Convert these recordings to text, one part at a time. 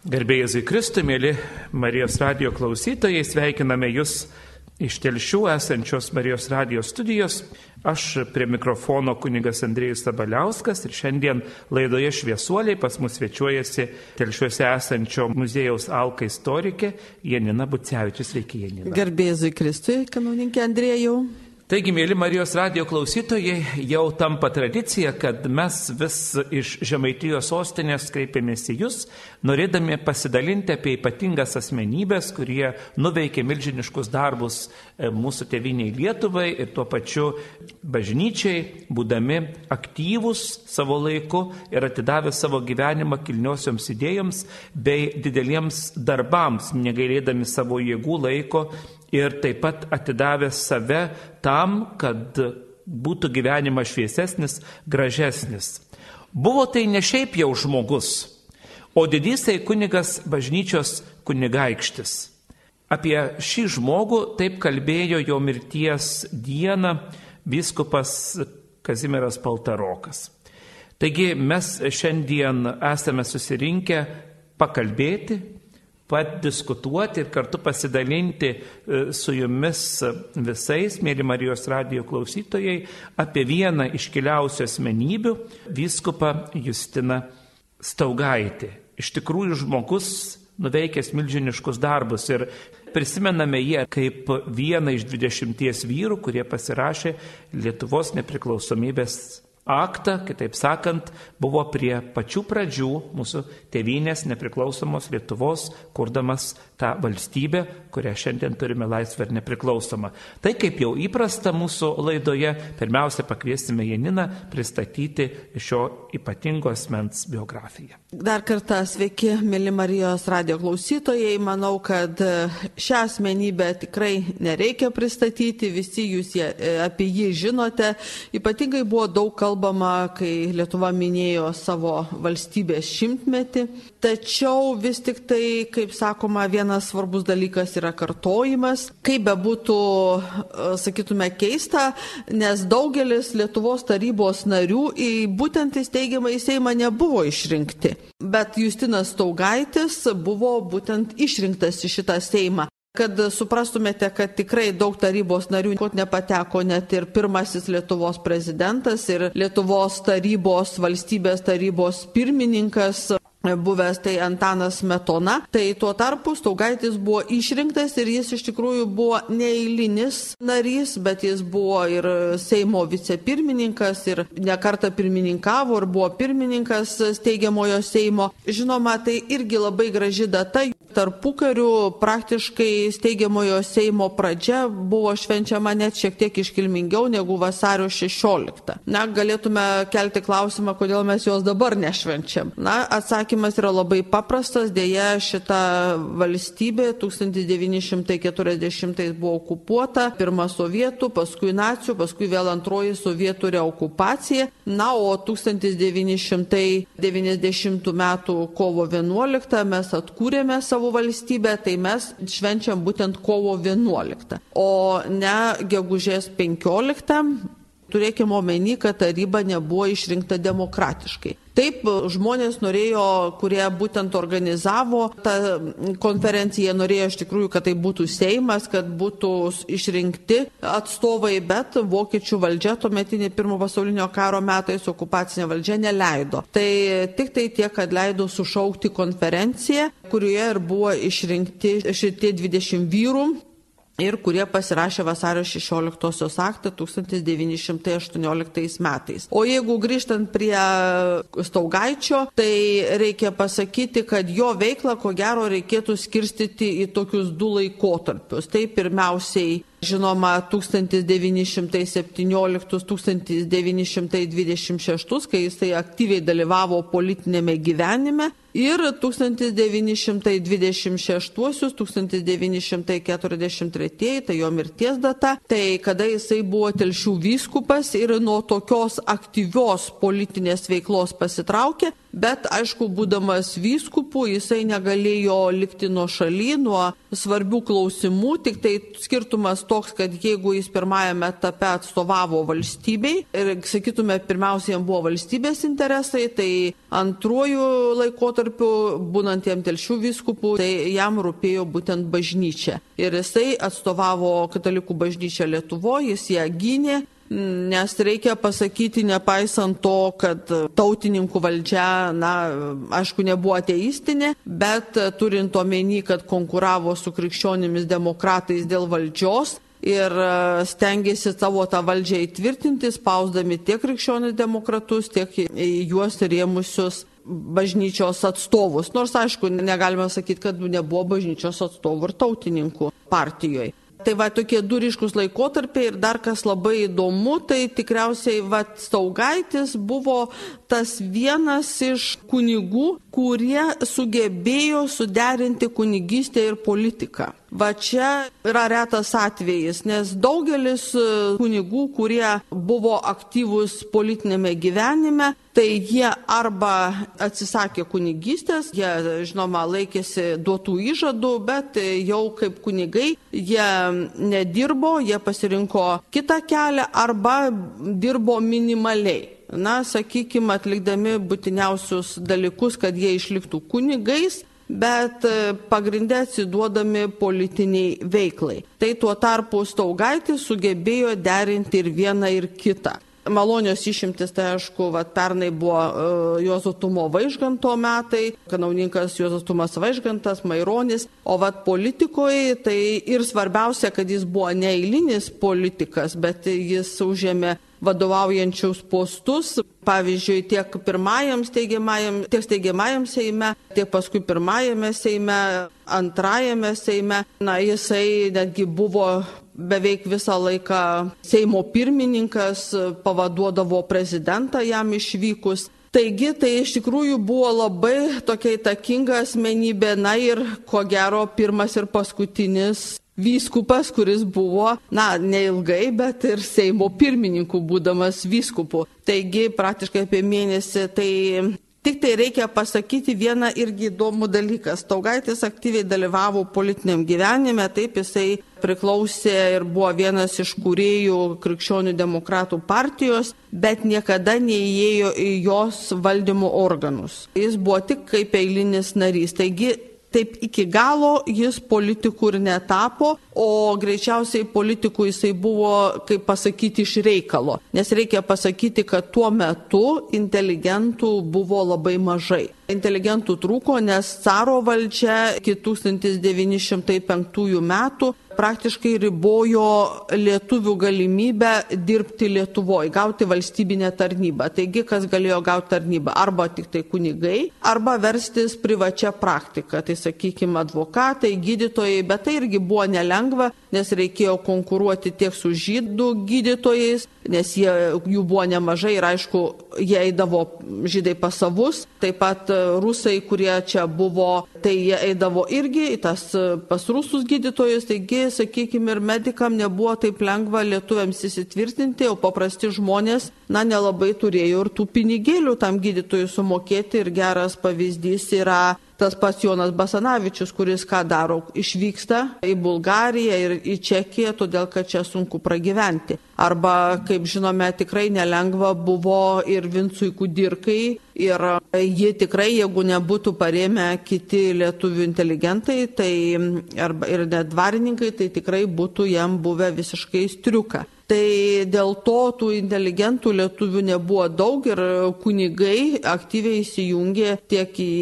Garbėjai Zikristui, mėly Marijos radio klausytojai, sveikiname Jūs iš telšių esančios Marijos radio studijos. Aš prie mikrofono kunigas Andrėjus Sabaliauskas ir šiandien laidoje šviesuoliai pas mus svečiuojasi telšiuose esančio muziejaus Alka istorikė Janina Bucevičius. Sveiki, Janina. Garbėjai Zikristui, kanoninkė Andrėjau. Taigi, mėly Marijos radio klausytojai, jau tampa tradicija, kad mes vis iš Žemaitijos sostinės kreipiamės į Jūs, norėdami pasidalinti apie ypatingas asmenybės, kurie nuveikė milžiniškus darbus e, mūsų tėviniai Lietuvai ir tuo pačiu bažnyčiai, būdami aktyvus savo laiku ir atidavę savo gyvenimą kilniosioms idėjoms bei dideliems darbams, negailėdami savo jėgų laiko ir taip pat atidavęs save tam, kad būtų gyvenimas šviesesnis, gražesnis. Buvo tai ne šiaip jau žmogus, o didysai kunigas bažnyčios kunigaikštis. Apie šį žmogų taip kalbėjo jo mirties dieną biskupas Kazimieras Paltarokas. Taigi mes šiandien esame susirinkę pakalbėti, padiskutuoti ir kartu pasidalinti e, su jumis visais, mėly Marijos radio klausytojai, apie vieną iškiliausių asmenybių - vyskupą Justiną Staugaitį. Iš tikrųjų žmogus nuveikęs milžiniškus darbus ir prisimename jį kaip vieną iš dvidešimties vyrų, kurie pasirašė Lietuvos nepriklausomybės aktą, kitaip sakant, buvo prie pačių pradžių mūsų tėvynės nepriklausomos Lietuvos, kurdamas tą valstybę, kurią šiandien turime laisvę ir nepriklausomą. Tai kaip jau įprasta mūsų laidoje, pirmiausia pakviesime Janiną pristatyti šio ypatingo asmens biografiją. Dar kartą sveiki, mėly Marijos radio klausytojai. Manau, kad šią asmenybę tikrai nereikia pristatyti, visi jūs jie, apie jį žinote. Ypatingai buvo daug kalbama, kai Lietuva minėjo savo valstybės šimtmetį. Tačiau vis tik tai, kaip sakoma, vienas svarbus dalykas yra kartojimas. Kaip bebūtų, sakytume, keista, nes daugelis Lietuvos tarybos narių į būtent įsteigiamą į Seimą nebuvo išrinkti. Bet Justinas Taugaitis buvo būtent išrinktas į šitą Seimą. Kad suprastumėte, kad tikrai daug tarybos narių nepateko net ir pirmasis Lietuvos prezidentas ir Lietuvos tarybos, valstybės tarybos pirmininkas buvęs tai Antanas Metona, tai tuo tarpu Staugaitis buvo išrinktas ir jis iš tikrųjų buvo neįlinis narys, bet jis buvo ir Seimo vicepirmininkas ir nekarta pirmininkavo ir buvo pirmininkas steigiamojo Seimo. Žinoma, tai irgi labai graži data. Tarpukariu praktiškai steigiamojo Seimo pradžia buvo švenčiama net šiek tiek iškilmingiau negu vasario 16. Na, galėtume kelti klausimą, kodėl mes jos dabar nešvenčiam. Na, atsakymas yra labai paprastas, dėja šita valstybė 1940 buvo okupuota, pirma sovietų, paskui nacijų, paskui vėl antroji sovietų reokupacija. Na, o 1990 m. kovo 11 mes atkūrėme savo valstybę, tai mes švenčiam būtent kovo 11, o ne gegužės 15. Turėkime omeny, kad taryba nebuvo išrinkta demokratiškai. Taip, žmonės norėjo, kurie būtent organizavo tą konferenciją, norėjo iš tikrųjų, kad tai būtų Seimas, kad būtų išrinkti atstovai, bet vokiečių valdžia tuometinė pirmo pasaulinio karo metais okupacinė valdžia neleido. Tai tik tai tiek, kad leido sušaukti konferenciją, kurioje ir buvo išrinkti šitie 20 vyrų ir kurie pasirašė vasario 16 aktą 1918 metais. O jeigu grįžtant prie Staugaičio, tai reikia pasakyti, kad jo veiklą ko gero reikėtų skirstyti į tokius du laikotarpius. Tai pirmiausiai Žinoma, 1917-1926, kai jisai aktyviai dalyvavo politinėme gyvenime. Ir 1926-1943, tai jo mirties data, tai kada jisai buvo telšių vyskupas ir nuo tokios aktyvios politinės veiklos pasitraukė, bet aišku, būdamas vyskupu, jisai negalėjo likti nuo šaly, nuo svarbių klausimų, tik tai skirtumas toks, kad jeigu jis pirmajame etape atstovavo valstybei ir, sakytume, pirmiausia, jam buvo valstybės interesai, tai antruoju laikotarpiu, būnant jam telšių vyskupų, tai jam rūpėjo būtent bažnyčia. Ir jisai atstovavo katalikų bažnyčią Lietuvoje, jis ją gynė, Nes reikia pasakyti, nepaisant to, kad tautininkų valdžia, na, aišku, nebuvo ateistinė, bet turint omeny, kad konkuravo su krikščionimis demokratais dėl valdžios, ir e, stengiasi savo tą valdžią įtvirtinti, spausdami tiek krikščionis demokratus, tiek juos rėmusius bažnyčios atstovus. Nors, aišku, negalime sakyti, kad nebuvo bažnyčios atstovų ir tautininkų partijoje. Tai va tokie du ryškus laikotarpiai ir dar kas labai įdomu, tai tikriausiai va Staugaitis buvo tas vienas iš kunigų, kurie sugebėjo suderinti kunigystę ir politiką. Va čia yra retas atvejis, nes daugelis e, kunigų, kurie buvo aktyvūs politinėme gyvenime, tai jie arba atsisakė kunigystės, jie, žinoma, laikėsi duotų įžadų, bet jau kaip kunigai jie nedirbo, jie pasirinko kitą kelią arba dirbo minimaliai na, sakykime, atlikdami būtiniausius dalykus, kad jie išliktų kunigais, bet e, pagrindę atsiduodami politiniai veiklai. Tai tuo tarpu Staugaitis sugebėjo derinti ir vieną, ir kitą. Malonios išimtis, tai aišku, vat, pernai buvo uh, Juozo Tumo Vaižganto metai, kanauninkas Juozas Tumas Vaižgantas, Maironis, o vat politikoje tai ir svarbiausia, kad jis buvo neįlinis politikas, bet jis užėmė vadovaujančius postus, pavyzdžiui, tiek pirmajam steigiamajam, tiek steigiamajam Seime, tiek paskui pirmajame Seime, antrajame Seime. Na, jisai netgi buvo beveik visą laiką Seimo pirmininkas, pavaduodavo prezidentą jam išvykus. Taigi tai iš tikrųjų buvo labai tokia įtakinga asmenybė, na ir ko gero pirmas ir paskutinis vyskupas, kuris buvo, na, neilgai, bet ir Seimo pirmininku būdamas vyskupu. Taigi praktiškai apie mėnesį tai Tik tai reikia pasakyti vieną irgi įdomų dalyką. Staugaitis aktyviai dalyvavo politiniam gyvenime, taip jisai priklausė ir buvo vienas iš kūrėjų krikščionių demokratų partijos, bet niekada neįėjo į jos valdymo organus. Jis buvo tik kaip eilinis narys. Taigi taip iki galo jis politikų ir netapo, o greičiausiai politikų jisai buvo, kaip pasakyti, iš reikalo. Nes reikia pasakyti, kad tuo metu inteligentų buvo labai mažai. Inteligentų trūko, nes caro valdžia iki 1905 metų praktiškai ribojo lietuvių galimybę dirbti Lietuvoje, gauti valstybinę tarnybą. Taigi, kas galėjo gauti tarnybą? Arba tik tai kunigai, arba verstis privačią praktiką. Tai sakykime, advokatai, gydytojai, bet tai irgi buvo nelengva, nes reikėjo konkuruoti tiek su žydų gydytojais, nes jie, jų buvo nemažai ir aišku, jie eidavo žydai pas savus, taip pat rusai, kurie čia buvo, tai jie eidavo irgi į tas pas rusus gydytojus, taigi, sakykime, ir medikam nebuvo taip lengva lietuviams įsitvirtinti, o paprasti žmonės, na, nelabai turėjo ir tų pinigėlių tam gydytojui sumokėti. Ir geras pavyzdys yra tas pats Jonas Basanavičius, kuris ką daro, išvyksta į Bulgariją ir į Čekiją, todėl kad čia sunku pragyventi. Arba, kaip žinome, tikrai nelengva buvo ir Vincui Kudirkai ir ji tikrai, jeigu nebūtų parėmę kiti lietuvių inteligentai tai, arba, ir net dvarininkai, tai tikrai būtų jam buvę visiškai striuka. Tai dėl to tų inteligentų lietuvių nebuvo daug ir kunigai aktyviai įsijungė tiek į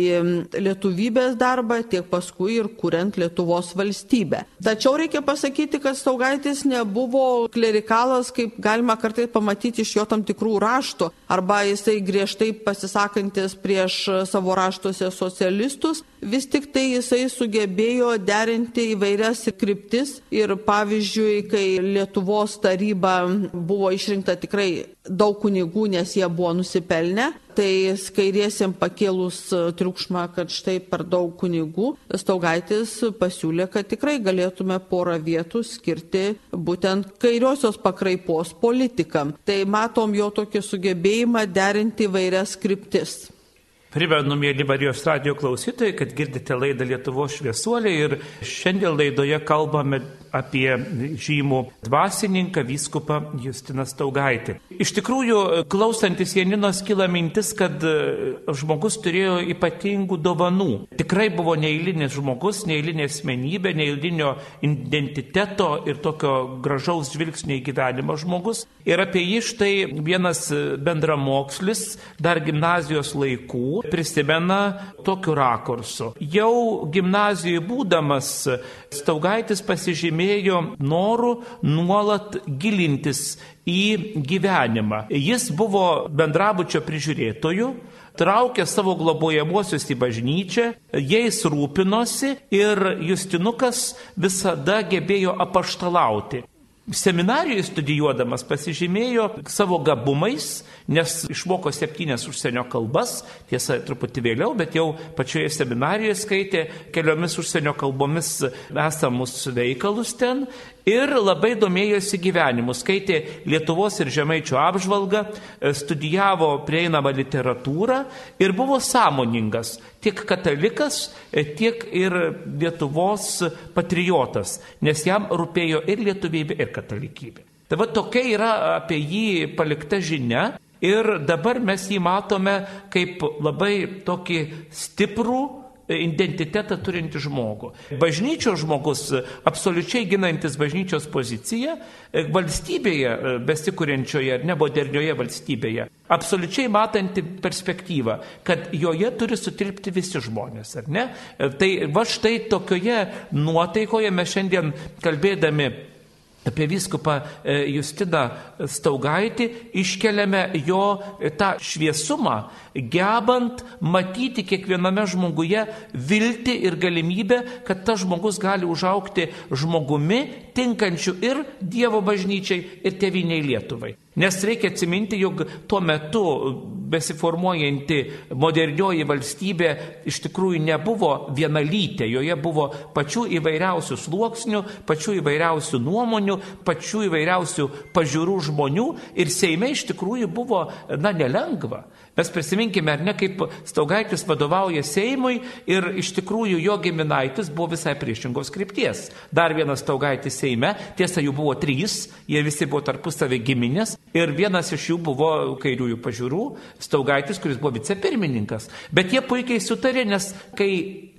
lietuvybės darbą, tiek paskui ir kuriant Lietuvos valstybę. Tačiau reikia pasakyti, kad Staugaitis nebuvo klerikalas, kaip galima kartais pamatyti iš jo tam tikrų raštų, arba jisai griežtai pasisakantis prieš savo raštuose socialistus, vis tik tai jisai sugebėjo derinti įvairias kryptis ir pavyzdžiui, kai Lietuvos taryba buvo išrinkta tikrai daug kunigų, nes jie buvo nusipelnę. Tai kairiesiam pakėlus triukšmą, kad štai per daug kunigų, Staugaitis pasiūlė, kad tikrai galėtume porą vietų skirti būtent kairiosios pakraipos politikam. Tai matom jo tokį sugebėjimą derinti vairias kryptis. Primenu, mėly Marijos radio klausytojai, kad girdite laidą Lietuvo šviesuolė ir šiandien laidoje kalbame apie žymų dvasininką, vyskupą Justiną Staugaitį. Iš tikrųjų, klausantis Janinos kyla mintis, kad e, žmogus turėjo ypatingų dovanų. Tikrai buvo neįlinis žmogus, neįlinė asmenybė, neįlinio identiteto ir tokio gražaus žvilgsnio į gyvenimą žmogus. Ir apie jį štai vienas bendramokslis dar gimnazijos laikų prisimena tokiu rakursu. Jau gimnazijoje būdamas Staugaitis pasižymėjo noru nuolat gilintis į gyvenimą. Jis buvo bendrabučio prižiūrėtoju, traukė savo globojamuosius į bažnyčią, jais rūpinosi ir Justinukas visada gebėjo apaštalauti. Seminarijoje studijuodamas pasižymėjo savo gabumais, nes išmoko septynias užsienio kalbas, tiesa truputį vėliau, bet jau pačioje seminarijoje skaitė keliomis užsienio kalbomis esamus veikalus ten ir labai domėjosi gyvenimu, skaitė Lietuvos ir Žemaičio apžvalgą, studijavo prieinamą literatūrą ir buvo sąmoningas tiek katalikas, tiek ir Lietuvos patriotas, nes jam rūpėjo ir lietuvybė, ir katalikybė. Tai va tokia yra apie jį palikta žinia Ir dabar mes jį matome kaip labai tokį stiprų identitetą turinti žmogų. Bažnyčios žmogus, absoliučiai ginantis bažnyčios poziciją, valstybėje besikūrenčioje ar nemodernioje valstybėje, absoliučiai matanti perspektyvą, kad joje turi sutilpti visi žmonės, ar ne? Tai va štai tokioje nuotaikoje mes šiandien kalbėdami apie vyskupą Justiną Staugaitį iškeliame jo tą šviesumą, gebant matyti kiekviename žmoguje viltį ir galimybę, kad tas žmogus gali užaukti žmogumi, tinkančiu ir Dievo bažnyčiai, ir teviniai Lietuvai. Nes reikia atsiminti, jog tuo metu besiformuojanti modernioji valstybė iš tikrųjų nebuvo vienalytė, joje buvo pačių įvairiausių sluoksnių, pačių įvairiausių nuomonių, pačių įvairiausių pažiūrų žmonių ir Seime iš tikrųjų buvo, na, nelengva. Mes prisiminkime, ar ne, kaip Staugaitis vadovauja Seimui ir iš tikrųjų jo giminaitis buvo visai priešingos krypties. Dar vienas Staugaitis Seime, tiesa jų buvo trys, jie visi buvo tarpusavį giminės ir vienas iš jų buvo kairiųjų pažiūrų, Staugaitis, kuris buvo vicepirmininkas. Bet jie puikiai sutarė, nes kai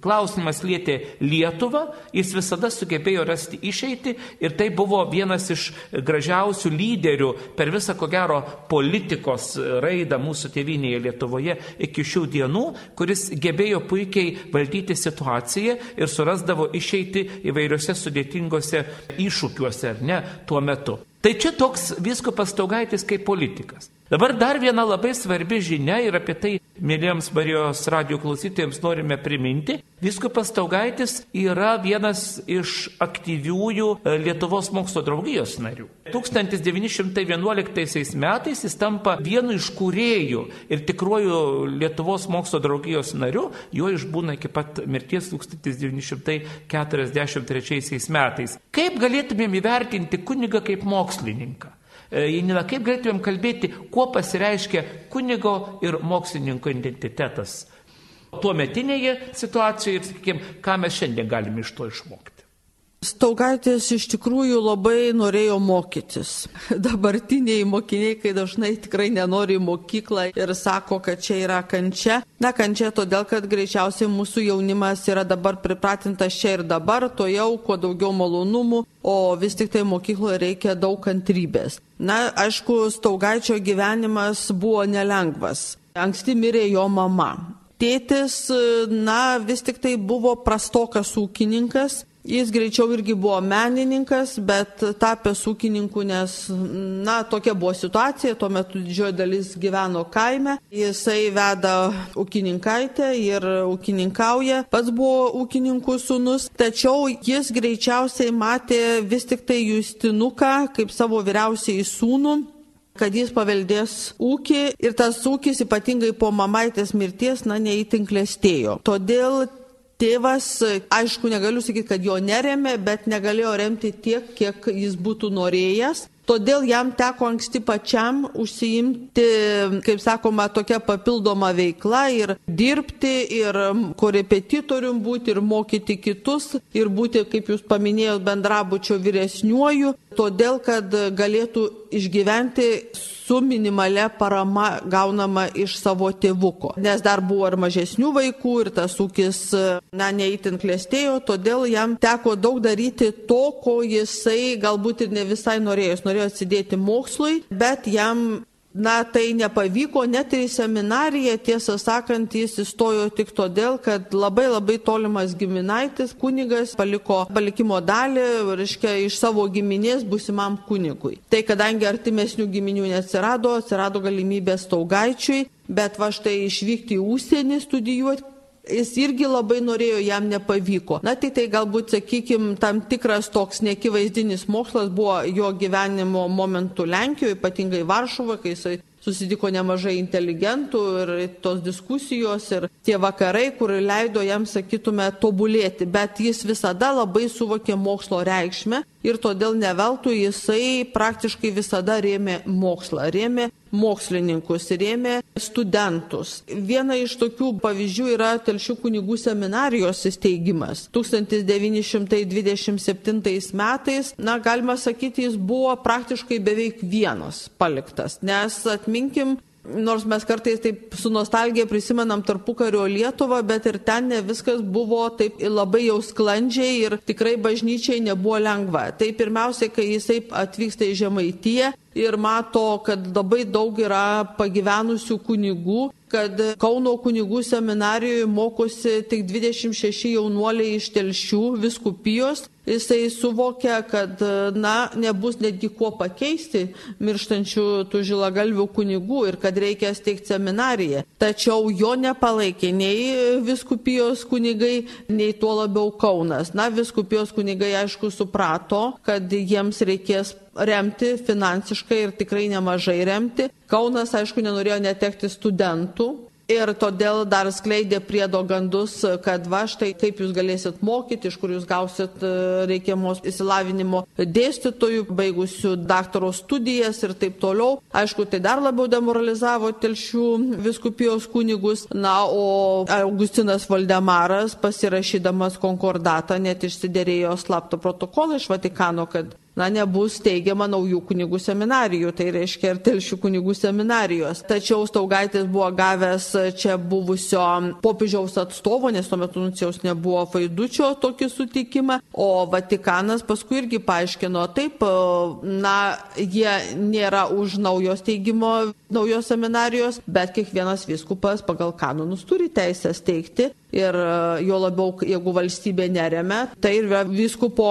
klausimas lietė Lietuvą, jis visada sugebėjo rasti išeitį ir tai buvo vienas iš gražiausių lyderių per visą, ko gero, politikos raidą mūsų tėvinėje Lietuvoje iki šių dienų, kuris gebėjo puikiai valdyti situaciją ir surasdavo išeitį įvairiose sudėtingose iššūkiuose, ar ne, tuo metu. Tai čia toks viskupas Taugaitis kaip politikas. Dabar dar viena labai svarbi žinia ir apie tai, mėlyjams Marijos radio klausytėjams, norime priminti. Viskupas Taugaitis yra vienas iš aktyviųjų e, Lietuvos mokslo draugijos narių. 1911 metais jis tampa vienu iš kūrėjų ir tikruoju Lietuvos mokslo draugijos nariu, jo išbūna iki pat mirties 1943 metais. Kaip galėtumėm įvertinti kunigą kaip mokslininką? Janina, kaip galėtumėm kalbėti, kuo pasireiškia kunigo ir mokslininko identitetas tuo metinėje situacijoje ir, sakykime, ką mes šiandien galime iš to išmokti. Staugaitis iš tikrųjų labai norėjo mokytis. Dabartiniai mokiniai, kai dažnai tikrai nenori į mokyklą ir sako, kad čia yra kančia. Na, kančia todėl, kad greičiausiai mūsų jaunimas yra dabar pripratintas čia ir dabar, to jau kuo daugiau malonumų, o vis tik tai mokykloje reikia daug kantrybės. Na, aišku, Staugaičio gyvenimas buvo nelengvas. Anksti mirė jo mama. Tėtis, na, vis tik tai buvo prastokas ūkininkas, Jis greičiau irgi buvo menininkas, bet tapęs ūkininku, nes, na, tokia buvo situacija, tuo metu didžioji dalis gyveno kaime, jisai veda ūkininkaitę ir ūkininkauja, pats buvo ūkininkų sunus, tačiau jis greičiausiai matė vis tik tai Justinuką kaip savo vyriausiai sūnų kad jis paveldės ūkį. Ir tas ūkis ypatingai po mamaitės mirties, na, neįtinklėstėjo. Todėl Tėvas, aišku, negaliu sakyti, kad jo neremė, bet negalėjo remti tiek, kiek jis būtų norėjęs. todėl jam teko anksti pačiam užsiimti, kaip sakoma, tokia papildoma veikla ir dirbti, ir korepetitorium būti, ir mokyti kitus, ir būti, kaip jūs paminėjote, bendrabučio vyresniuoju, todėl kad galėtų išgyventi su minimale parama gaunama iš savo tėvuko. Nes dar buvo ir mažesnių vaikų ir tas ūkis, na, neįtin klėstėjo, todėl jam teko daug daryti to, ko jisai galbūt ir ne visai norėjo. Jis norėjo atsidėti mokslui, bet jam Na, tai nepavyko, net ir į seminariją, tiesą sakant, jis įstojo tik todėl, kad labai labai tolimas giminaitis, kunigas, paliko palikimo dalį, reiškia, iš savo giminės busimam kunigui. Tai kadangi artimesnių giminių neatsirado, atsirado galimybė staugaičiui, bet va štai išvykti į užsienį studijuoti jis irgi labai norėjo, jam nepavyko. Na tai tai galbūt, sakykime, tam tikras toks nekivaizdinis mokslas buvo jo gyvenimo momentų Lenkijoje, ypatingai Varšuvoje, kai jisai susitiko nemažai inteligentų ir tos diskusijos ir tie vakarai, kur leido jam, sakytume, tobulėti, bet jis visada labai suvokė mokslo reikšmę ir todėl neveltui jisai praktiškai visada rėmė mokslą, rėmė mokslininkus, rėmė studentus. Viena iš tokių pavyzdžių yra Telšių kunigų seminarijos įsteigimas. 1927 metais, na, galima sakyti, jis buvo praktiškai beveik vienas paliktas, nes atminkim, nors mes kartais taip su nostalgija prisimenam tarpukario Lietuvą, bet ir ten ne viskas buvo taip labai jau sklandžiai ir tikrai bažnyčiai nebuvo lengva. Tai pirmiausia, kai jisai atvyksta į Žemaitiją ir mato, kad labai daug yra pagyvenusių kunigų, kad Kauno kunigų seminarijoje mokosi tik 26 jaunuoliai iš telšių viskupijos. Jisai suvokia, kad na, nebus netgi kuo pakeisti mirštančių tų žilagalvių kunigų ir kad reikia steigti seminariją. Tačiau jo nepalaikė nei viskupijos kunigai, nei tuo labiau Kaunas. Na, viskupijos kunigai aišku suprato, kad jiems reikės remti finansiškai ir tikrai nemažai remti. Kaunas, aišku, nenorėjo netekti studentų, Ir todėl dar skleidė priedo gandus, kad va štai kaip jūs galėsit mokyti, iš kur jūs gausit e, reikiamos įsilavinimo dėstytojų, baigusių daktaro studijas ir taip toliau. Aišku, tai dar labiau demoralizavo telšių viskupijos kunigus. Na, o Augustinas Valdemaras, pasirašydamas konkordatą, net išsiderėjo slapto protokolą iš Vatikano, kad na, nebus teigiama naujų kunigų seminarijų, tai reiškia ir telšių kunigų seminarijos. Tačiau Staugaitis buvo gavęs čia buvusio popiežiaus atstovo, nes tuo metu nuncijaus nebuvo Faidučio tokį sutikimą, o Vatikanas paskui irgi paaiškino taip, na, jie nėra už naujos teigimo, naujos seminarijos, bet kiekvienas viskupas pagal kanonus turi teisę steigti ir jo labiau, jeigu valstybė neremia, tai ir viskupo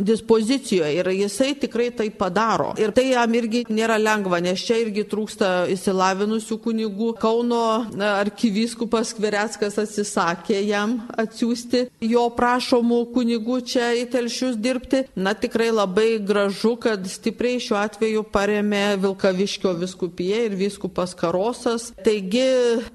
dispozicijoje ir jisai tikrai tai padaro. Ir tai jam irgi nėra lengva, nes čia irgi trūksta įsilavinusių kunigų. Kauno arkivyskupas Kvereckas atsisakė jam atsiųsti jo prašomų kunigų čia į telšius dirbti. Na tikrai labai gražu, kad stipriai šiuo atveju paremė Vilkaviškio viskupija ir viskupas Karosas. Taigi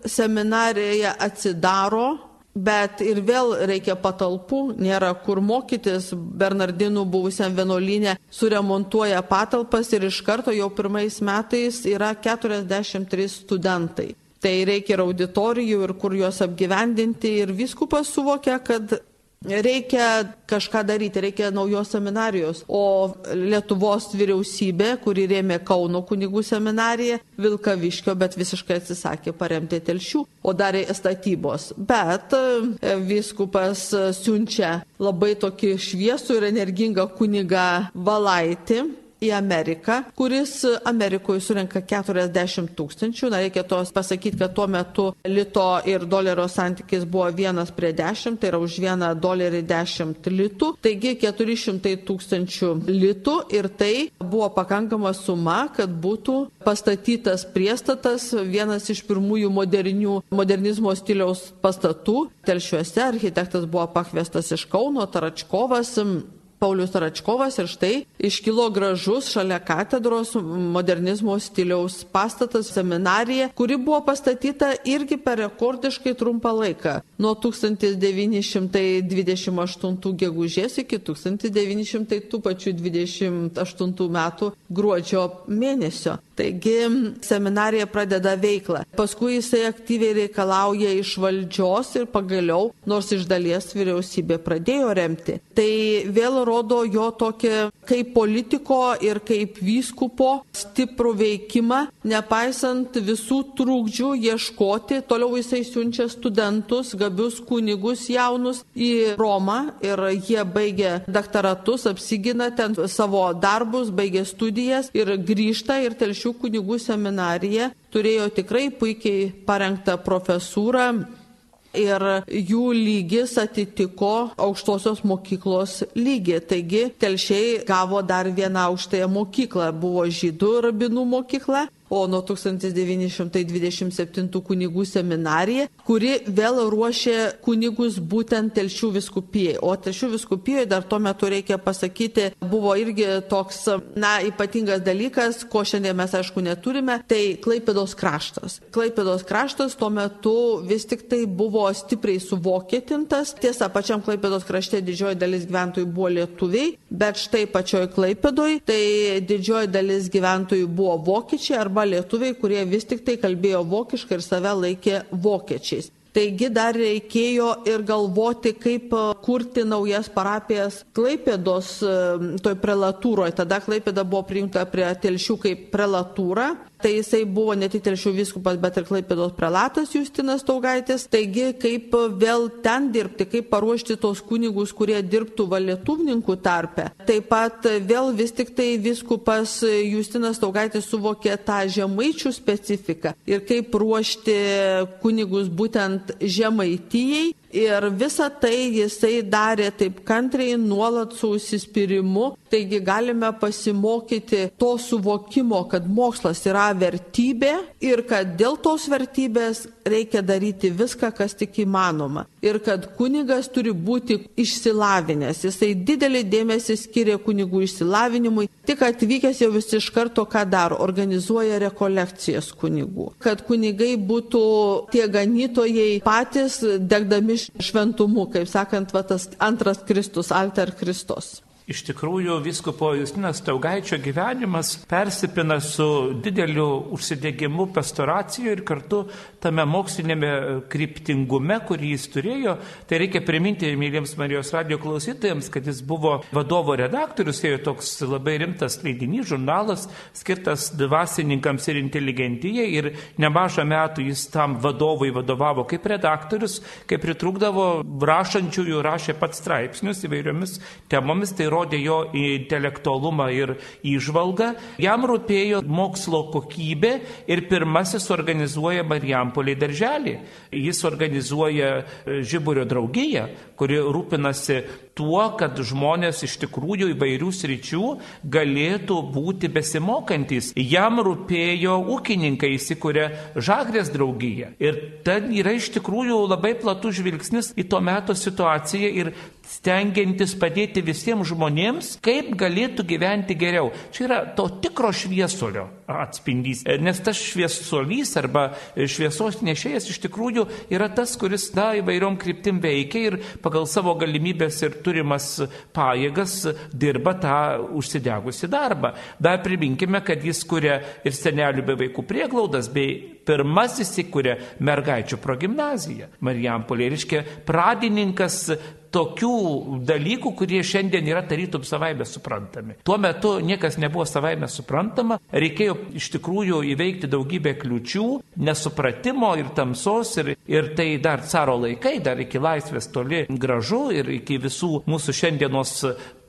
seminarija atsidaro Bet ir vėl reikia patalpų, nėra kur mokytis. Bernardinų buvusiam vienuolynė suremontuoja patalpas ir iš karto jau pirmais metais yra 43 studentai. Tai reikia ir auditorijų, ir kur juos apgyvendinti. Ir viskupas suvokia, kad Reikia kažką daryti, reikia naujos seminarijos. O Lietuvos vyriausybė, kuri rėmė Kauno kunigų seminariją, Vilkaviškio, bet visiškai atsisakė paremti telšių, o darė statybos. Bet e, viskupas siunčia labai tokį šviesų ir energingą kunigą Valaitį į Ameriką, kuris Amerikoje surenka 40 tūkstančių. Na, reikia tos pasakyti, kad tuo metu lito ir dolerio santykis buvo 1 prie 10, tai yra už 1 dolerį 10 litų. Taigi 400 tūkstančių litų ir tai buvo pakankama suma, kad būtų pastatytas priestatas, vienas iš pirmųjų modernių, modernizmo stiliaus pastatų. Telšiuose architektas buvo pakviestas iš Kauno, Taračkovas, Paulius Račkovas ir štai iškilo gražus šalia katedros modernizmo stiliaus pastatas seminarija, kuri buvo pastatyta irgi per rekordiškai trumpą laiką. Nuo 1928 gegužės iki 1900 tų pačių 28 metų gruodžio mėnesio. Taigi seminarija pradeda veiklą. Paskui jisai aktyviai reikalauja iš valdžios ir pagaliau, nors iš dalies vyriausybė pradėjo remti. Tai vėl rodo jo tokį kaip politiko ir kaip vyskupo stiprų veikimą, nepaisant visų trūkdžių ieškoti. Toliau jisai siunčia studentus, gabius kunigus jaunus į Romą ir jie baigia daktaratus, apsigina ten savo darbus, baigia studijas ir grįžta ir Telšių kunigų seminarija turėjo tikrai puikiai parengtą profesūrą ir jų lygis atitiko aukštosios mokyklos lygį. Taigi telšiai gavo dar vieną aukštąją mokyklą. Buvo žydų rabinų mokykla o nuo 1927 kunigų seminarija, kuri vėl ruošė kunigus būtent Telšių viskupijai. O Telšių viskupijoje dar tuo metu reikia pasakyti, buvo irgi toks, na, ypatingas dalykas, ko šiandien mes aišku neturime, tai Klaipėdos kraštas. Klaipėdos kraštas tuo metu vis tik tai buvo stipriai suvokietintas. Tiesa, pačiam Klaipėdos krašte didžioji dalis gyventojų buvo lietuviai, bet štai pačioj Klaipėdoj tai didžioji dalis gyventojų buvo vokiečiai arba arba lietuviai, kurie vis tik tai kalbėjo vokiškai ir save laikė vokiečiais. Taigi dar reikėjo ir galvoti, kaip e, kurti naujas parapijas Klaipėdos e, toj prelatūroje. Tada Klaipėda buvo priimta prie telšių kaip prelatūra Tai jisai buvo ne tik telšių viskupas, bet ir Klaipėdos prelatas Justinas Taugaitis. Taigi, kaip vėl ten dirbti, kaip paruošti tos kunigus, kurie dirbtų valietuvininkų tarpe. Taip pat vėl vis tik tai viskupas Justinas Taugaitis suvokė tą žemaičių specifiką ir kaip ruošti kunigus būtent žemaitijai Ir visą tai jisai darė taip kantriai, nuolat su užsispyrimu. Taigi galime pasimokyti to suvokimo, kad mokslas yra vertybė ir kad dėl tos vertybės reikia daryti viską, kas tik įmanoma. Ir kad kunigas turi būti išsilavinęs. Jisai didelį dėmesį skiria kunigų išsilavinimui. Tik atvykęs jau vis iš karto ką daro, organizuoja rekolekcijas kunigų. Kad kunigai būtų tie ganytojai patys degdami šventumu, kaip sakant, va, tas antras Kristus, alter Kristus. Iš tikrųjų, viskopo Justinas Taugaičio gyvenimas persipina su dideliu užsidėgymu pastoracijoje ir kartu tame mokslinėme kryptingume, kurį jis turėjo. Tai reikia priminti myliems Marijos radio klausytojams, kad jis buvo vadovo redaktorius, tai toks labai rimtas leidinys, žurnalas skirtas dvasininkams ir inteligentijai ir nemažą metų jis tam vadovui vadovavo kaip redaktorius, kaip pritrūkdavo rašančiųjų, rašė pats straipsnius įvairiomis temomis. Tai rodė jo intelektualumą ir įžvalgą, jam rūpėjo mokslo kokybė ir pirmasis organizuoja Marijampolį darželį. Jis organizuoja e, Žiburio draugiją, kuri rūpinasi tuo, kad žmonės iš tikrųjų įvairių sričių galėtų būti besimokantis. Jam rūpėjo ūkininkai įsikūrė Žagrės draugiją. Ir ten yra iš tikrųjų labai platus žvilgsnis į to meto situaciją ir stengiantis padėti visiems žmonėms, kaip galėtų gyventi geriau. Čia yra to tikro šviesulio atspindys. Nes tas šviesulys arba šviesos nešėjas iš tikrųjų yra tas, kuris, na, įvairiom kryptim veikia ir pagal savo galimybės ir turimas pajėgas dirba tą užsidegusi darbą. Dar priminkime, kad jis kuria ir senelių be vaikų prieglaudas, bei pirmasis įkūrė mergaičių progymnaziją Marijampolė. Reiškia, pradininkas tokių dalykų, kurie šiandien yra tarytum savaime suprantami. Tuo metu niekas nebuvo savaime suprantama, reikėjo iš tikrųjų įveikti daugybę kliučių, nesupratimo ir tamsos, ir, ir tai dar caro laikai, dar iki laisvės toli gražu ir iki visų mūsų šiandienos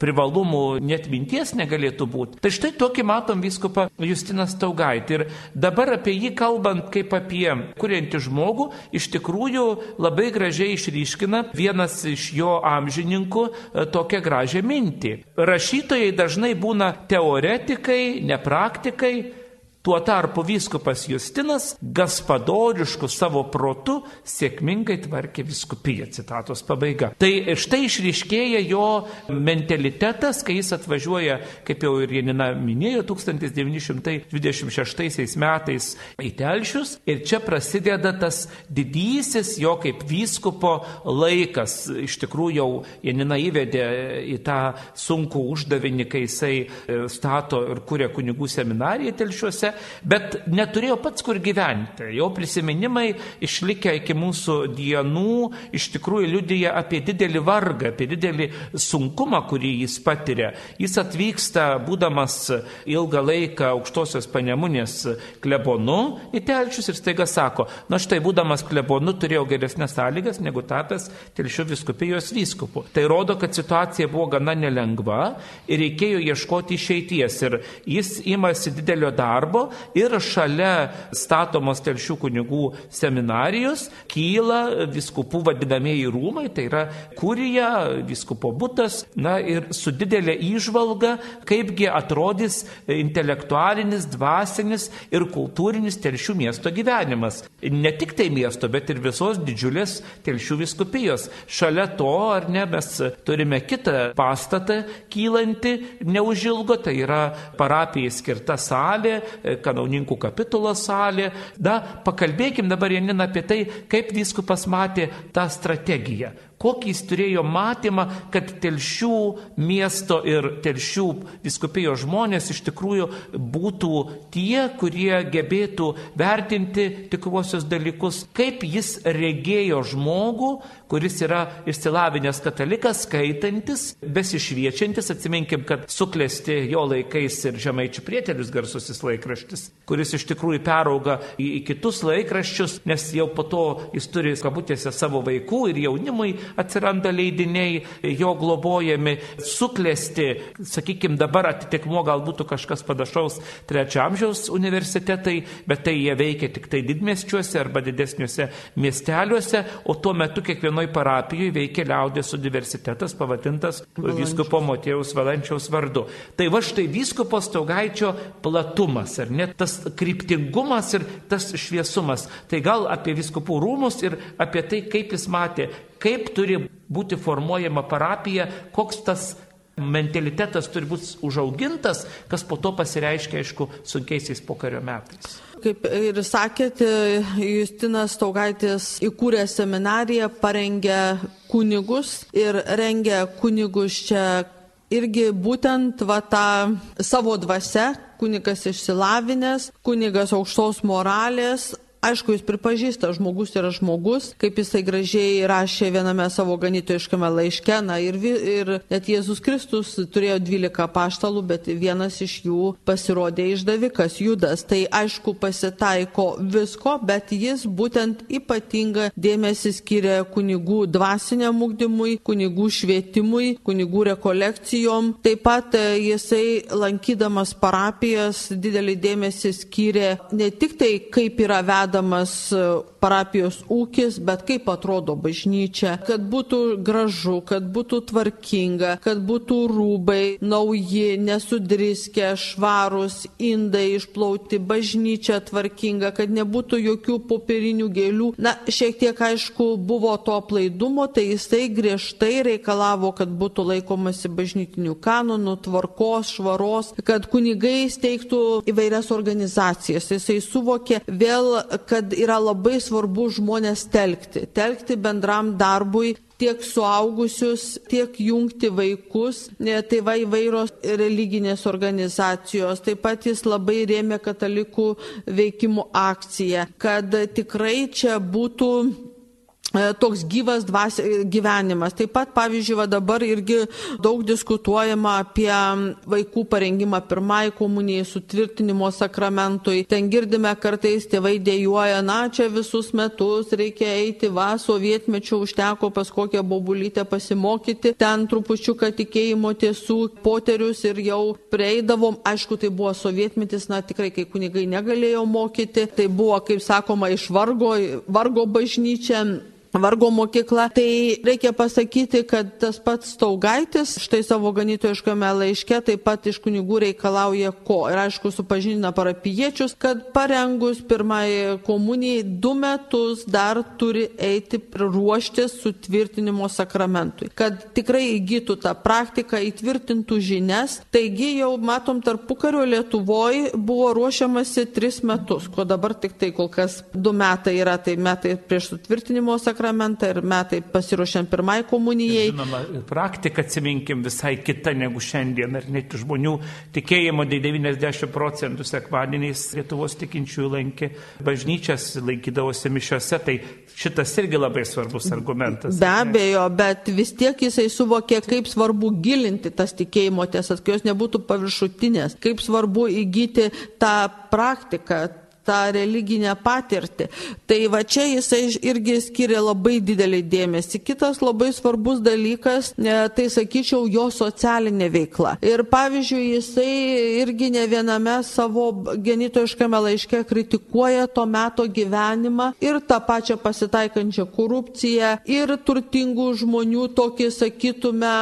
privalumų net minties negalėtų būti. Tai štai tokį matom viskupą Justinas Taugaitį. Ir dabar apie jį kalbant kaip apie kuriantį žmogų, iš tikrųjų labai gražiai išryškina vienas iš jo amžininkų e, tokią gražią mintį. Rašytojai dažnai būna teoretikai, nepraktikai, Tuo tarpu vyskupas Justinas gaspadorišku savo protu sėkmingai tvarkė viskupiją. Citatos pabaiga. Tai štai išryškėja jo mentalitetas, kai jis atvažiuoja, kaip jau ir Janina minėjo, 1926 metais į Telšius ir čia prasideda tas didysis jo kaip vyskupo laikas. Iš tikrųjų jau Janina įvedė į tą sunkų uždavinį, kai jisai e, stato ir kuria kunigų seminariją Telšiuose mieste, bet neturėjo pats kur gyventi. Jo prisiminimai išlikę iki mūsų dienų iš tikrųjų liudyja apie didelį vargą, apie didelį sunkumą, kurį jis patiria. Jis atvyksta, būdamas ilgą laiką aukštosios panemunės klebonu į telčius ir staiga sako, na štai būdamas klebonu turėjau geresnės sąlygas negu tapęs telšių viskupijos vyskupu. Tai rodo, kad situacija buvo gana nelengva ir reikėjo ieškoti išeities. Ir jis imasi didelio darbo darbo ir šalia statomos telšių kunigų seminarijos kyla viskupų vadinamieji rūmai, tai yra kurija, viskupo būtas, na ir su didelė išvalga, kaipgi atrodys intelektualinis, dvasinis ir kultūrinis telšių miesto gyvenimas. Ne tik tai miesto, bet ir visos didžiulės telšių viskupijos. Šalia to, ar ne, mes turime kitą pastatą kylanti neužilgo, tai yra parapijai skirta salė, kanauninkų kapitulo salė. Da, pakalbėkim dabar, Janina, apie tai, kaip vyskupas matė tą strategiją kokį jis turėjo matymą, kad telšių miesto ir telšių viskupijos žmonės iš tikrųjų būtų tie, kurie gebėtų vertinti tikruosius dalykus, kaip jis regėjo žmogų, kuris yra išsilavinęs katalikas, skaitantis, besišviečiantis, atsiminkim, kad suklesti jo laikais ir žemaičių prietelius garsusis laikraštis, kuris iš tikrųjų perauga į, į kitus laikraščius, nes jau po to jis turi kabutėse savo vaikų ir jaunimui atsiranda leidiniai, jo globojami, suklesti, sakykime, dabar atitikmo gal būtų kažkas panašaus trečio amžiaus universitetai, bet tai jie veikia tik tai didmesčiuose arba didesniuose miesteliuose, o tuo metu kiekvienoje parapijoje veikia liaudės universitetas pavadintas vyskupo Motėjaus Valančiaus vardu. Tai va štai vyskupo Staugaičio platumas, ar net tas kryptingumas ir tas šviesumas. Tai gal apie viskupų rūmus ir apie tai, kaip jis matė kaip turi būti formuojama parapija, koks tas mentalitetas turi būti užaugintas, kas po to pasireiškia, aišku, sunkiaisiais pokario metais. Kaip ir sakėte, Justinas Taugaitis įkūrė seminariją, parengė kunigus ir rengė kunigus čia irgi būtent va tą savo dvasę, kunigas išsilavinęs, kunigas aukštos moralės, Aišku, jis pripažįsta, žmogus yra žmogus, kaip jisai gražiai rašė viename savo ganytojiškame laiške, na ir, ir net Jėzus Kristus turėjo 12 paštalų, bet vienas iš jų pasirodė išdavikas Judas. Tai aišku, pasitaiko visko, bet jis būtent ypatingą dėmesį skiria kunigų dvasiniam ugdymui, kunigų švietimui, kunigų rekolekcijom. Taip pat e, jisai lankydamas parapijas didelį dėmesį skiria ne tik tai, kaip yra vedamas, vedamas e, parapijos ūkis, bet kaip atrodo bažnyčia, kad būtų gražu, kad būtų tvarkinga, kad būtų rūbai nauji, nesudriskę, švarus, indai išplauti, bažnyčia tvarkinga, kad nebūtų jokių popierinių gėlių. Na, šiek tiek aišku buvo to plaidumo, tai jisai griežtai reikalavo, kad būtų laikomasi bažnytinių kanonų, tvarkos, švaros, kad kunigai steigtų įvairias organizacijas. Jisai suvokė vėl, kad yra labai svarbu žmonės telkti, telkti bendram darbui tiek suaugusius, tiek jungti vaikus, tai va įvairios religinės organizacijos. Taip pat jis labai rėmė katalikų veikimų akciją, kad tikrai čia būtų toks gyvas dvasia, gyvenimas. Taip pat, pavyzdžiui, va dabar irgi daug diskutuojama apie vaikų parengimą pirmai komunijai, sutvirtinimo sakramentui. Ten girdime kartais tėvai dėjuoja, na, čia visus metus reikia eiti, va, sovietmečių užteko pas kokią bobulytę pasimokyti, ten trupučiuką tikėjimo tiesų poterius ir jau prieidavom, aišku, tai buvo sovietmetis, na, tikrai, kai kunigai negalėjo mokyti, tai buvo, kaip sakoma, iš vargo, vargo bažnyčia vargo mokykla. Tai reikia pasakyti, kad tas pats Staugaitis štai savo ganytojiškame laiške taip pat iš kunigų reikalauja ko. Ir aišku, supažindina parapiečius, kad parengus pirmąjį komunijai du metus dar turi eiti ruoštis sutvirtinimo sakramentui. Kad tikrai įgytų tą praktiką, įtvirtintų žinias. Taigi jau matom tarpukario Lietuvoje buvo ruošiamasi tris metus, ko dabar tik tai kol kas du metai yra, tai metai prieš sutvirtinimo sakramentą ir metai pasiruošiant pirmai komunijai. Žinoma, praktika, atsiminkim, visai kita negu šiandien, ar net žmonių tikėjimo 90 procentų sekmadieniais Lietuvos tikinčiųjų lankė bažnyčias, laikydavosi mišiose, tai šitas irgi labai svarbus argumentas. Be abejo, bet vis tiek jisai suvokė, kaip svarbu gilinti tas tikėjimo tiesas, kad jos nebūtų paviršutinės, kaip svarbu įgyti tą praktiką, tą religinę patirtį. Tai va čia jisai irgi skiria labai didelį dėmesį. Kitas labai svarbus dalykas, tai sakyčiau, jo socialinė veikla. Ir pavyzdžiui, jisai irgi ne viename savo genitojiškame laiške kritikuoja to meto gyvenimą ir tą pačią pasitaikančią korupciją ir turtingų žmonių tokį, sakytume,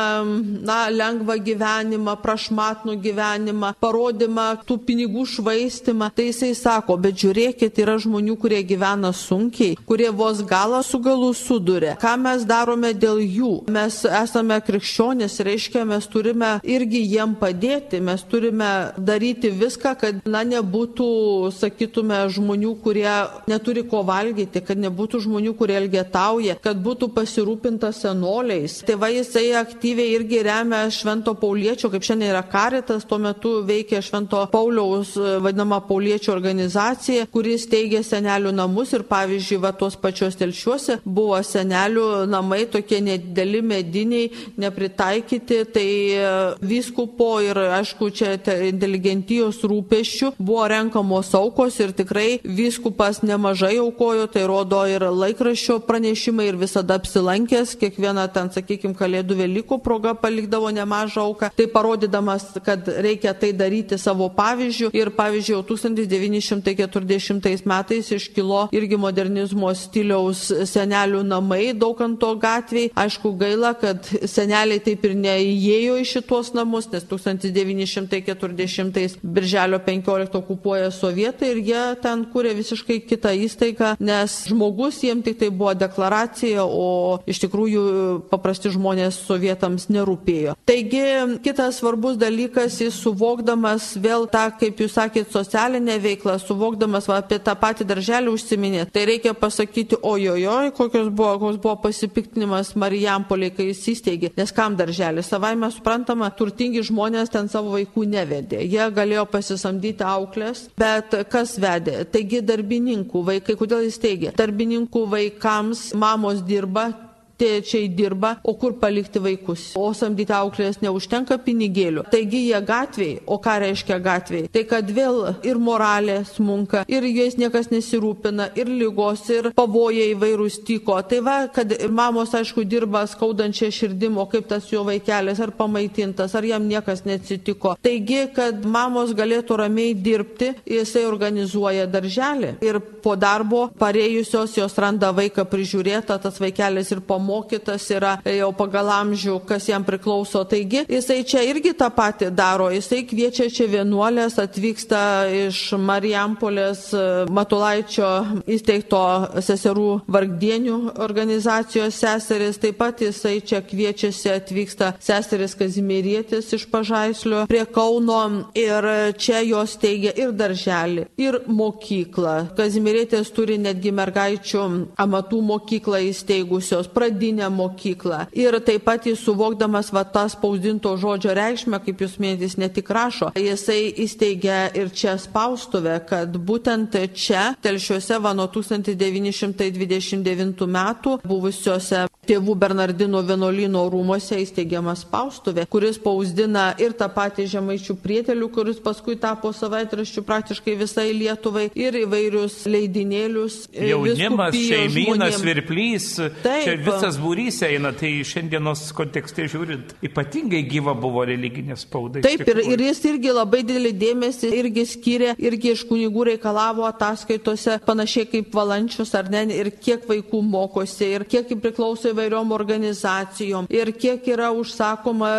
na, lengvą gyvenimą, prašmatnų gyvenimą, parodymą tų pinigų švaistimą. Tai jisai sako, bet žiūrėkit, yra žmonių, kurie gyvena sunkiai, kurie vos galą su galu suduria. Ką mes darome dėl jų? Mes esame krikščionys, reiškia, mes turime irgi jiem padėti, mes turime daryti viską, kad, na, nebūtų, sakytume, žmonių, kurie neturi ko valgyti, kad nebūtų žmonių, kurie elgetauja, kad būtų pasirūpinta senoliais. Tėvai jisai aktyviai irgi remia Švento Pauliečio, kaip šiandien yra karitas, tuo metu veikia Švento Pauliaus vadinama Pauliečio organizacija organizacija, kuris teigia senelių namus ir pavyzdžiui, va tos pačios telšiuose buvo senelių namai tokie nedideli mediniai, nepritaikyti, tai e, vyskupo ir aišku, čia inteligentijos rūpeščių buvo renkamos aukos ir tikrai vyskupas nemažai aukojo, tai rodo ir laikraščio pranešimai ir visada apsilankęs, kiekvieną ten, sakykime, kalėdų Velykų proga palikdavo nemažą auką, tai parodydamas, kad reikia tai daryti savo pavyzdžių ir pavyzdžiui, jau 1940 40 metais iškilo irgi modernizmo stiliaus senelių namai Daukanto gatviai. Aišku, gaila, kad seneliai taip ir neįėjo į šitos namus, nes 1940 birželio 15 okupuoja sovietai ir jie ten kūrė visiškai kitą įstaigą, nes žmogus jiems tik tai buvo deklaracija, o iš tikrųjų paprasti žmonės sovietams nerūpėjo. Taigi, kitas svarbus dalykas, jis suvokdamas vėl tą, kaip jūs sakėt, socialinę veiklą, suvokdamas kalbėdamas va, apie tą patį darželį užsiminė, tai reikia pasakyti, ojojoj, kokios buvo, koks buvo pasipiktinimas Marijampolė, kai jis įsteigė, nes kam darželį, savai mes suprantama, turtingi žmonės ten savo vaikų nevedė, jie galėjo pasisamdyti auklės, bet kas vedė, taigi darbininkų vaikai, kodėl jis teigia, darbininkų vaikams mamos dirba, tėčiai dirba, o kur palikti vaikus. O samdyti auklės neužtenka pinigėlių. Taigi jie gatviai, o ką reiškia gatviai? Tai kad vėl ir moralė smunka, ir jais niekas nesirūpina, ir lygos, ir pavojai įvairūs tyko. Tai va, kad mamos, aišku, dirba skaudančią širdimo, kaip tas jo vaikelis, ar pamaitintas, ar jam niekas neatsitiko. Taigi, kad mamos galėtų ramiai dirbti, jisai organizuoja darželį. Ir po darbo parėjusios jos randa vaiką prižiūrėtą, tas vaikelis ir pamokytas mokytas yra jau pagal amžių, kas jam priklauso. Taigi jisai čia irgi tą patį daro. Jisai kviečia čia vienuolės, atvyksta iš Marijampolės e, Matulaičio įsteigto seserų vargdienių organizacijos seseris. Taip pat jisai čia kviečiasi, atvyksta seseris Kazimirietis iš Pažaislio prie Kauno ir čia jos teigia ir darželį, ir mokyklą. Kazimirietis turi netgi mergaičių amatų mokyklą įsteigusios, pradėjusios pradinę mokyklą. Ir taip pat jis suvokdamas va tą spausdinto žodžio reikšmę, kaip jūs mėnys ne tik rašo, jisai įsteigė ir čia spaustuvę, kad būtent čia, telšiuose va nuo 1929 metų buvusiuose tėvų Bernardino vienuolino rūmose įsteigiama spaustuvė, kuris spausdina ir tą patį žemaičių prietelių, kuris paskui tapo savaitraščių praktiškai visai Lietuvai, ir įvairius leidinėlius. Jaunimas, šeiminas, virplys, Taip, čia visas būrys eina, tai šiandienos kontekste žiūrint, ypatingai gyva buvo religinė spauda. Taip, ir, ir jis irgi labai didelį dėmesį irgi skyrė, irgi iš kunigų reikalavo ataskaitose, panašiai kaip valančius ar ne, ir kiek vaikų mokosi, ir kiek priklauso įvairiom organizacijom, ir kiek yra užsakoma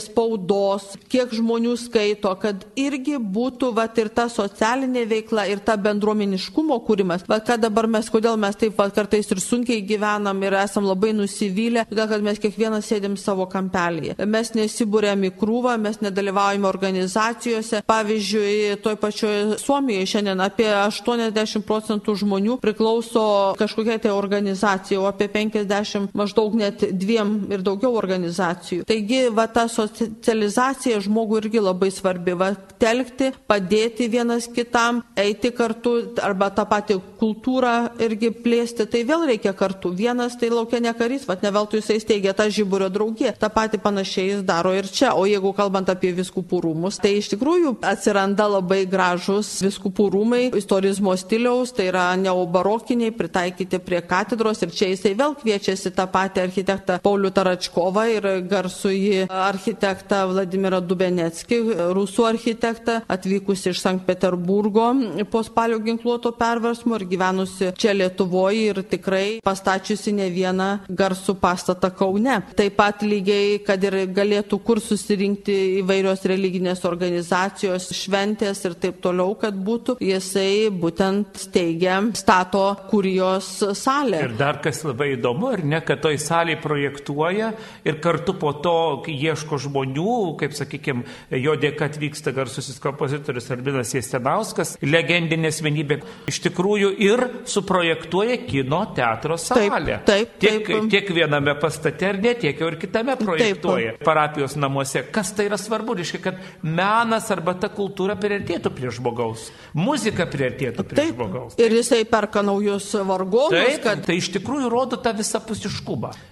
spaudos, kiek žmonių skaito, kad irgi būtų vat, ir ta socialinė veikla, ir ta bendruomeniškumo kūrimas. Va, kad dabar mes, kodėl mes taip va, kartais ir sunkiai gyvenam ir esam labai nusivylę, todėl kad mes kiekvienas sėdėm savo kampelėje. Mes nesibūrėm į krūvą, mes nedalyvaujame organizacijose. Pavyzdžiui, toj pačioje Suomijoje šiandien apie 80 procentų žmonių priklauso kažkokiai tai organizacijai, o apie 50 maždaug net dviem ir daugiau organizacijų. Taigi, va, ta socializacija žmogų irgi labai svarbi. Va, telkti, padėti vienas kitam, eiti kartu arba tą patį kultūrą irgi plėsti, tai vėl reikia kartu. Vienas tai laukia ne karys, vad ne veltui jisai steigia tą žyburio draugiją. Ta pati panašiai jis daro ir čia. O jeigu kalbant apie viskupų rūmus, tai iš tikrųjų atsiranda labai gražus viskupų rūmai istorizmo stiliaus, tai yra neobarokiniai, pritaikyti prie katedros ir čia jisai vėl kviečiasi tą patį architektą Paulių Taračkovą ir garsųjį architektą Vladimirą Dubenetskį, rusų architektą, atvykusi iš Sankt Peterburgo po spalio ginkluoto perversmo ir gyvenusi čia Lietuvoje ir tikrai pastačiusi ne vieną garsų pastatą Kaune. Taip pat lygiai, kad ir galėtų kur susirinkti įvairios religinės organizacijos, šventės ir taip toliau, kad būtų, jisai būtent steigia stato kurijos salę. Ir dar kas labai įdomu, ar ne, kad toj salėje projektuoja ir kartu po to ieško žmonių, kaip sakykime, jo dėka atvyksta garsusis kompozitorius Albinas Jestenauskas, legendinė asmenybė, iš tikrųjų ir suprojektuoja kino teatro salę. Taip, taip, tiek, taip. tiek viename pastate ar ne, tiek jau ir kitame projektuoja. Taip. Parapijos namuose. Kas tai yra svarbu? Reiškia, kad menas arba ta kultūra priartėtų prie žmogaus. Muzika priartėtų prie taip. žmogaus. Ir jisai perka naujus vargonus. Taip, kad... Tai iš tikrųjų rodo tą visapusiškumą.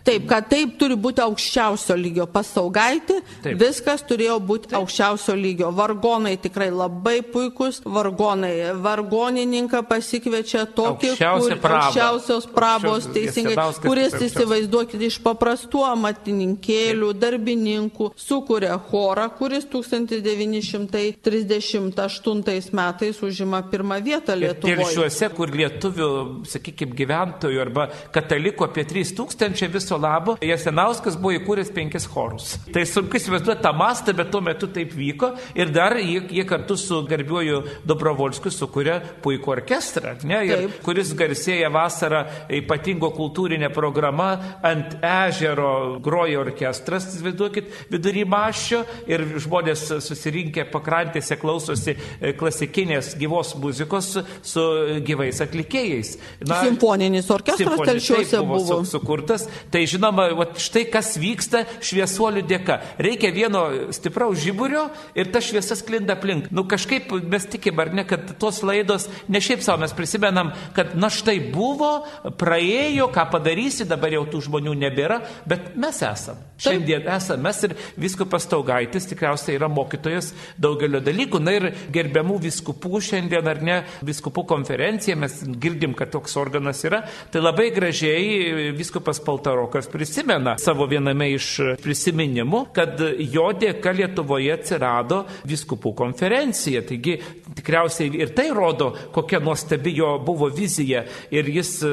Taip, kad taip turi būti aukščiausio lygio pasaugaitė. Viskas turėjo būti taip. aukščiausio lygio. Vargonai tikrai labai puikus. Vargonai. Vargonininką pasikviečia tokį, kur, prabą. aukščiausios prabos, teisingai, kuris įsivaizduokit iš paprastų amatininkėlių, darbininkų, sukuria chorą, kuris 1938 metais užima pirmą vietą Lietuvoje. Ir šiuose, kur lietuvių, sakykime, gyventojų arba katalikų apie 3000 viso labo, Jasinauskas buvo įkūręs penkis chorus. Tai sunku įsivaizduoti tą mastą, bet tuo metu taip vyko ir dar jie, jie kartu su garbiuoju Dobrovolskiu sukūrė puikų orkestrą, ne, ir, taip. kuris garsėja vasarą ypatingo kultūrinė programa ant ežero groja orkestras, įsivaizduokit, vidury maščio ir žmonės susirinkę pakrantėse klausosi e, klasikinės gyvos muzikos su gyvais atlikėjais. Na, Simfoninis orkestras telšiuose buvo, buvo. Su, sukurtas. Tai žinoma, va, štai kas vyksta šviesuolių dėka. Reikia vieno stipraus žiburio ir ta šviesa sklinda aplink. Nu kažkaip mes tikim, ar ne, kad tos laidos, ne šiaip savo mes prisimenam, kad na štai buvo, praėjo, ką padarysi, dabar jau tų žmonių nebėra, bet mes esam. Šiandien esame mes ir viskupas Taugaitis tikriausiai yra mokytojas daugelio dalykų. Na ir gerbiamų viskupų šiandien ar ne, viskupų konferencija, mes girdim, kad toks organas yra, tai labai gražiai viskupas Paltarokas prisimena savo viename iš prisiminimų, kad jo dėka Lietuvoje atsirado viskupų konferencija. Taigi tikriausiai ir tai rodo, kokia nuostabi jo buvo vizija. Ir jis e,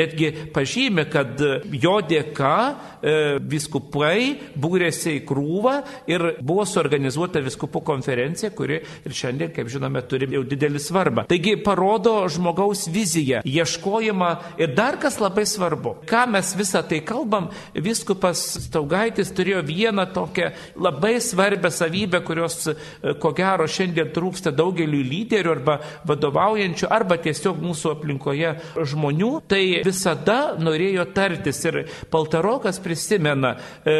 netgi pažymė, kad jo dėka e, viskupai būrėsi į krūvą ir buvo suorganizuota viskupų konferencija, kuri ir šiandien, kaip žinome, turi jau didelį svarbą. Taigi parodo žmogaus viziją, ieškojimą ir dar kas labai svarbu, ką mes visą tai kalbam, viskupas Staugaitis turėjo vieną tokią labai svarbę savybę, kurios ko gero šiandien trūksta daugeliu lyderių arba vadovaujančių arba tiesiog mūsų aplinkoje žmonių, tai visada norėjo tartis ir Paltarokas prisimena e,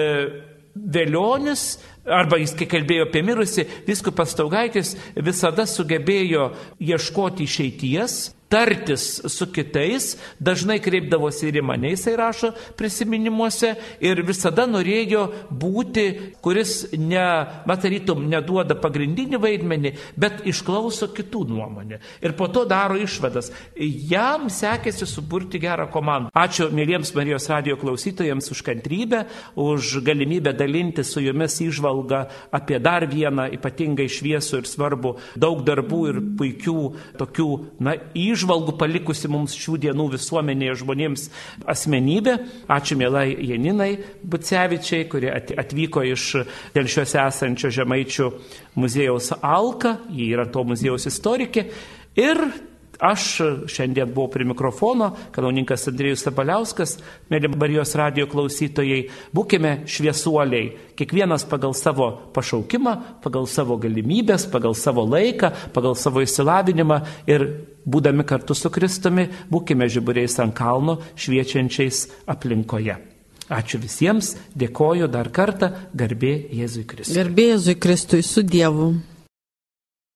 Velionis, arba jis, kai kalbėjo apie mirusį, viskupas Taugaitis visada sugebėjo ieškoti išeities, tartis su kitais, dažnai kreipdavosi ir į mane, jisai rašo prisiminimuose ir visada norėjo būti, kuris ne, matarytum, neduoda pagrindinį vaidmenį, bet išklauso kitų nuomonę. Ir po to daro išvadas. Jam sekėsi suburti gerą komandą. Ačiū mėlyjams Marijos radio klausytojams už kantrybę, už galimybę dalinti su jumis įžvalgą apie dar vieną ypatingai šviesų ir svarbų daug darbų ir puikių tokių, na, įžvalgų palikusi mums šių dienų visuomenėje žmonėms asmenybė. Ačiū mielai Janinai Bucevičiai, kurie atvyko iš dėl šios esančio Žemaičių muziejaus Alka, ji yra to muziejaus istorikė. Ir Aš šiandien buvau prie mikrofono, kanauninkas Andrėjus Sabaliauskas, mėly Marijos radio klausytojai, būkime šviesuoliai, kiekvienas pagal savo pašaukimą, pagal savo galimybės, pagal savo laiką, pagal savo išsilavinimą ir būdami kartu su Kristumi, būkime žiburiais ant kalno, šviečiančiais aplinkoje. Ačiū visiems, dėkoju dar kartą, garbė Jėzui Kristui. Garbė Jėzui Kristui su Dievu.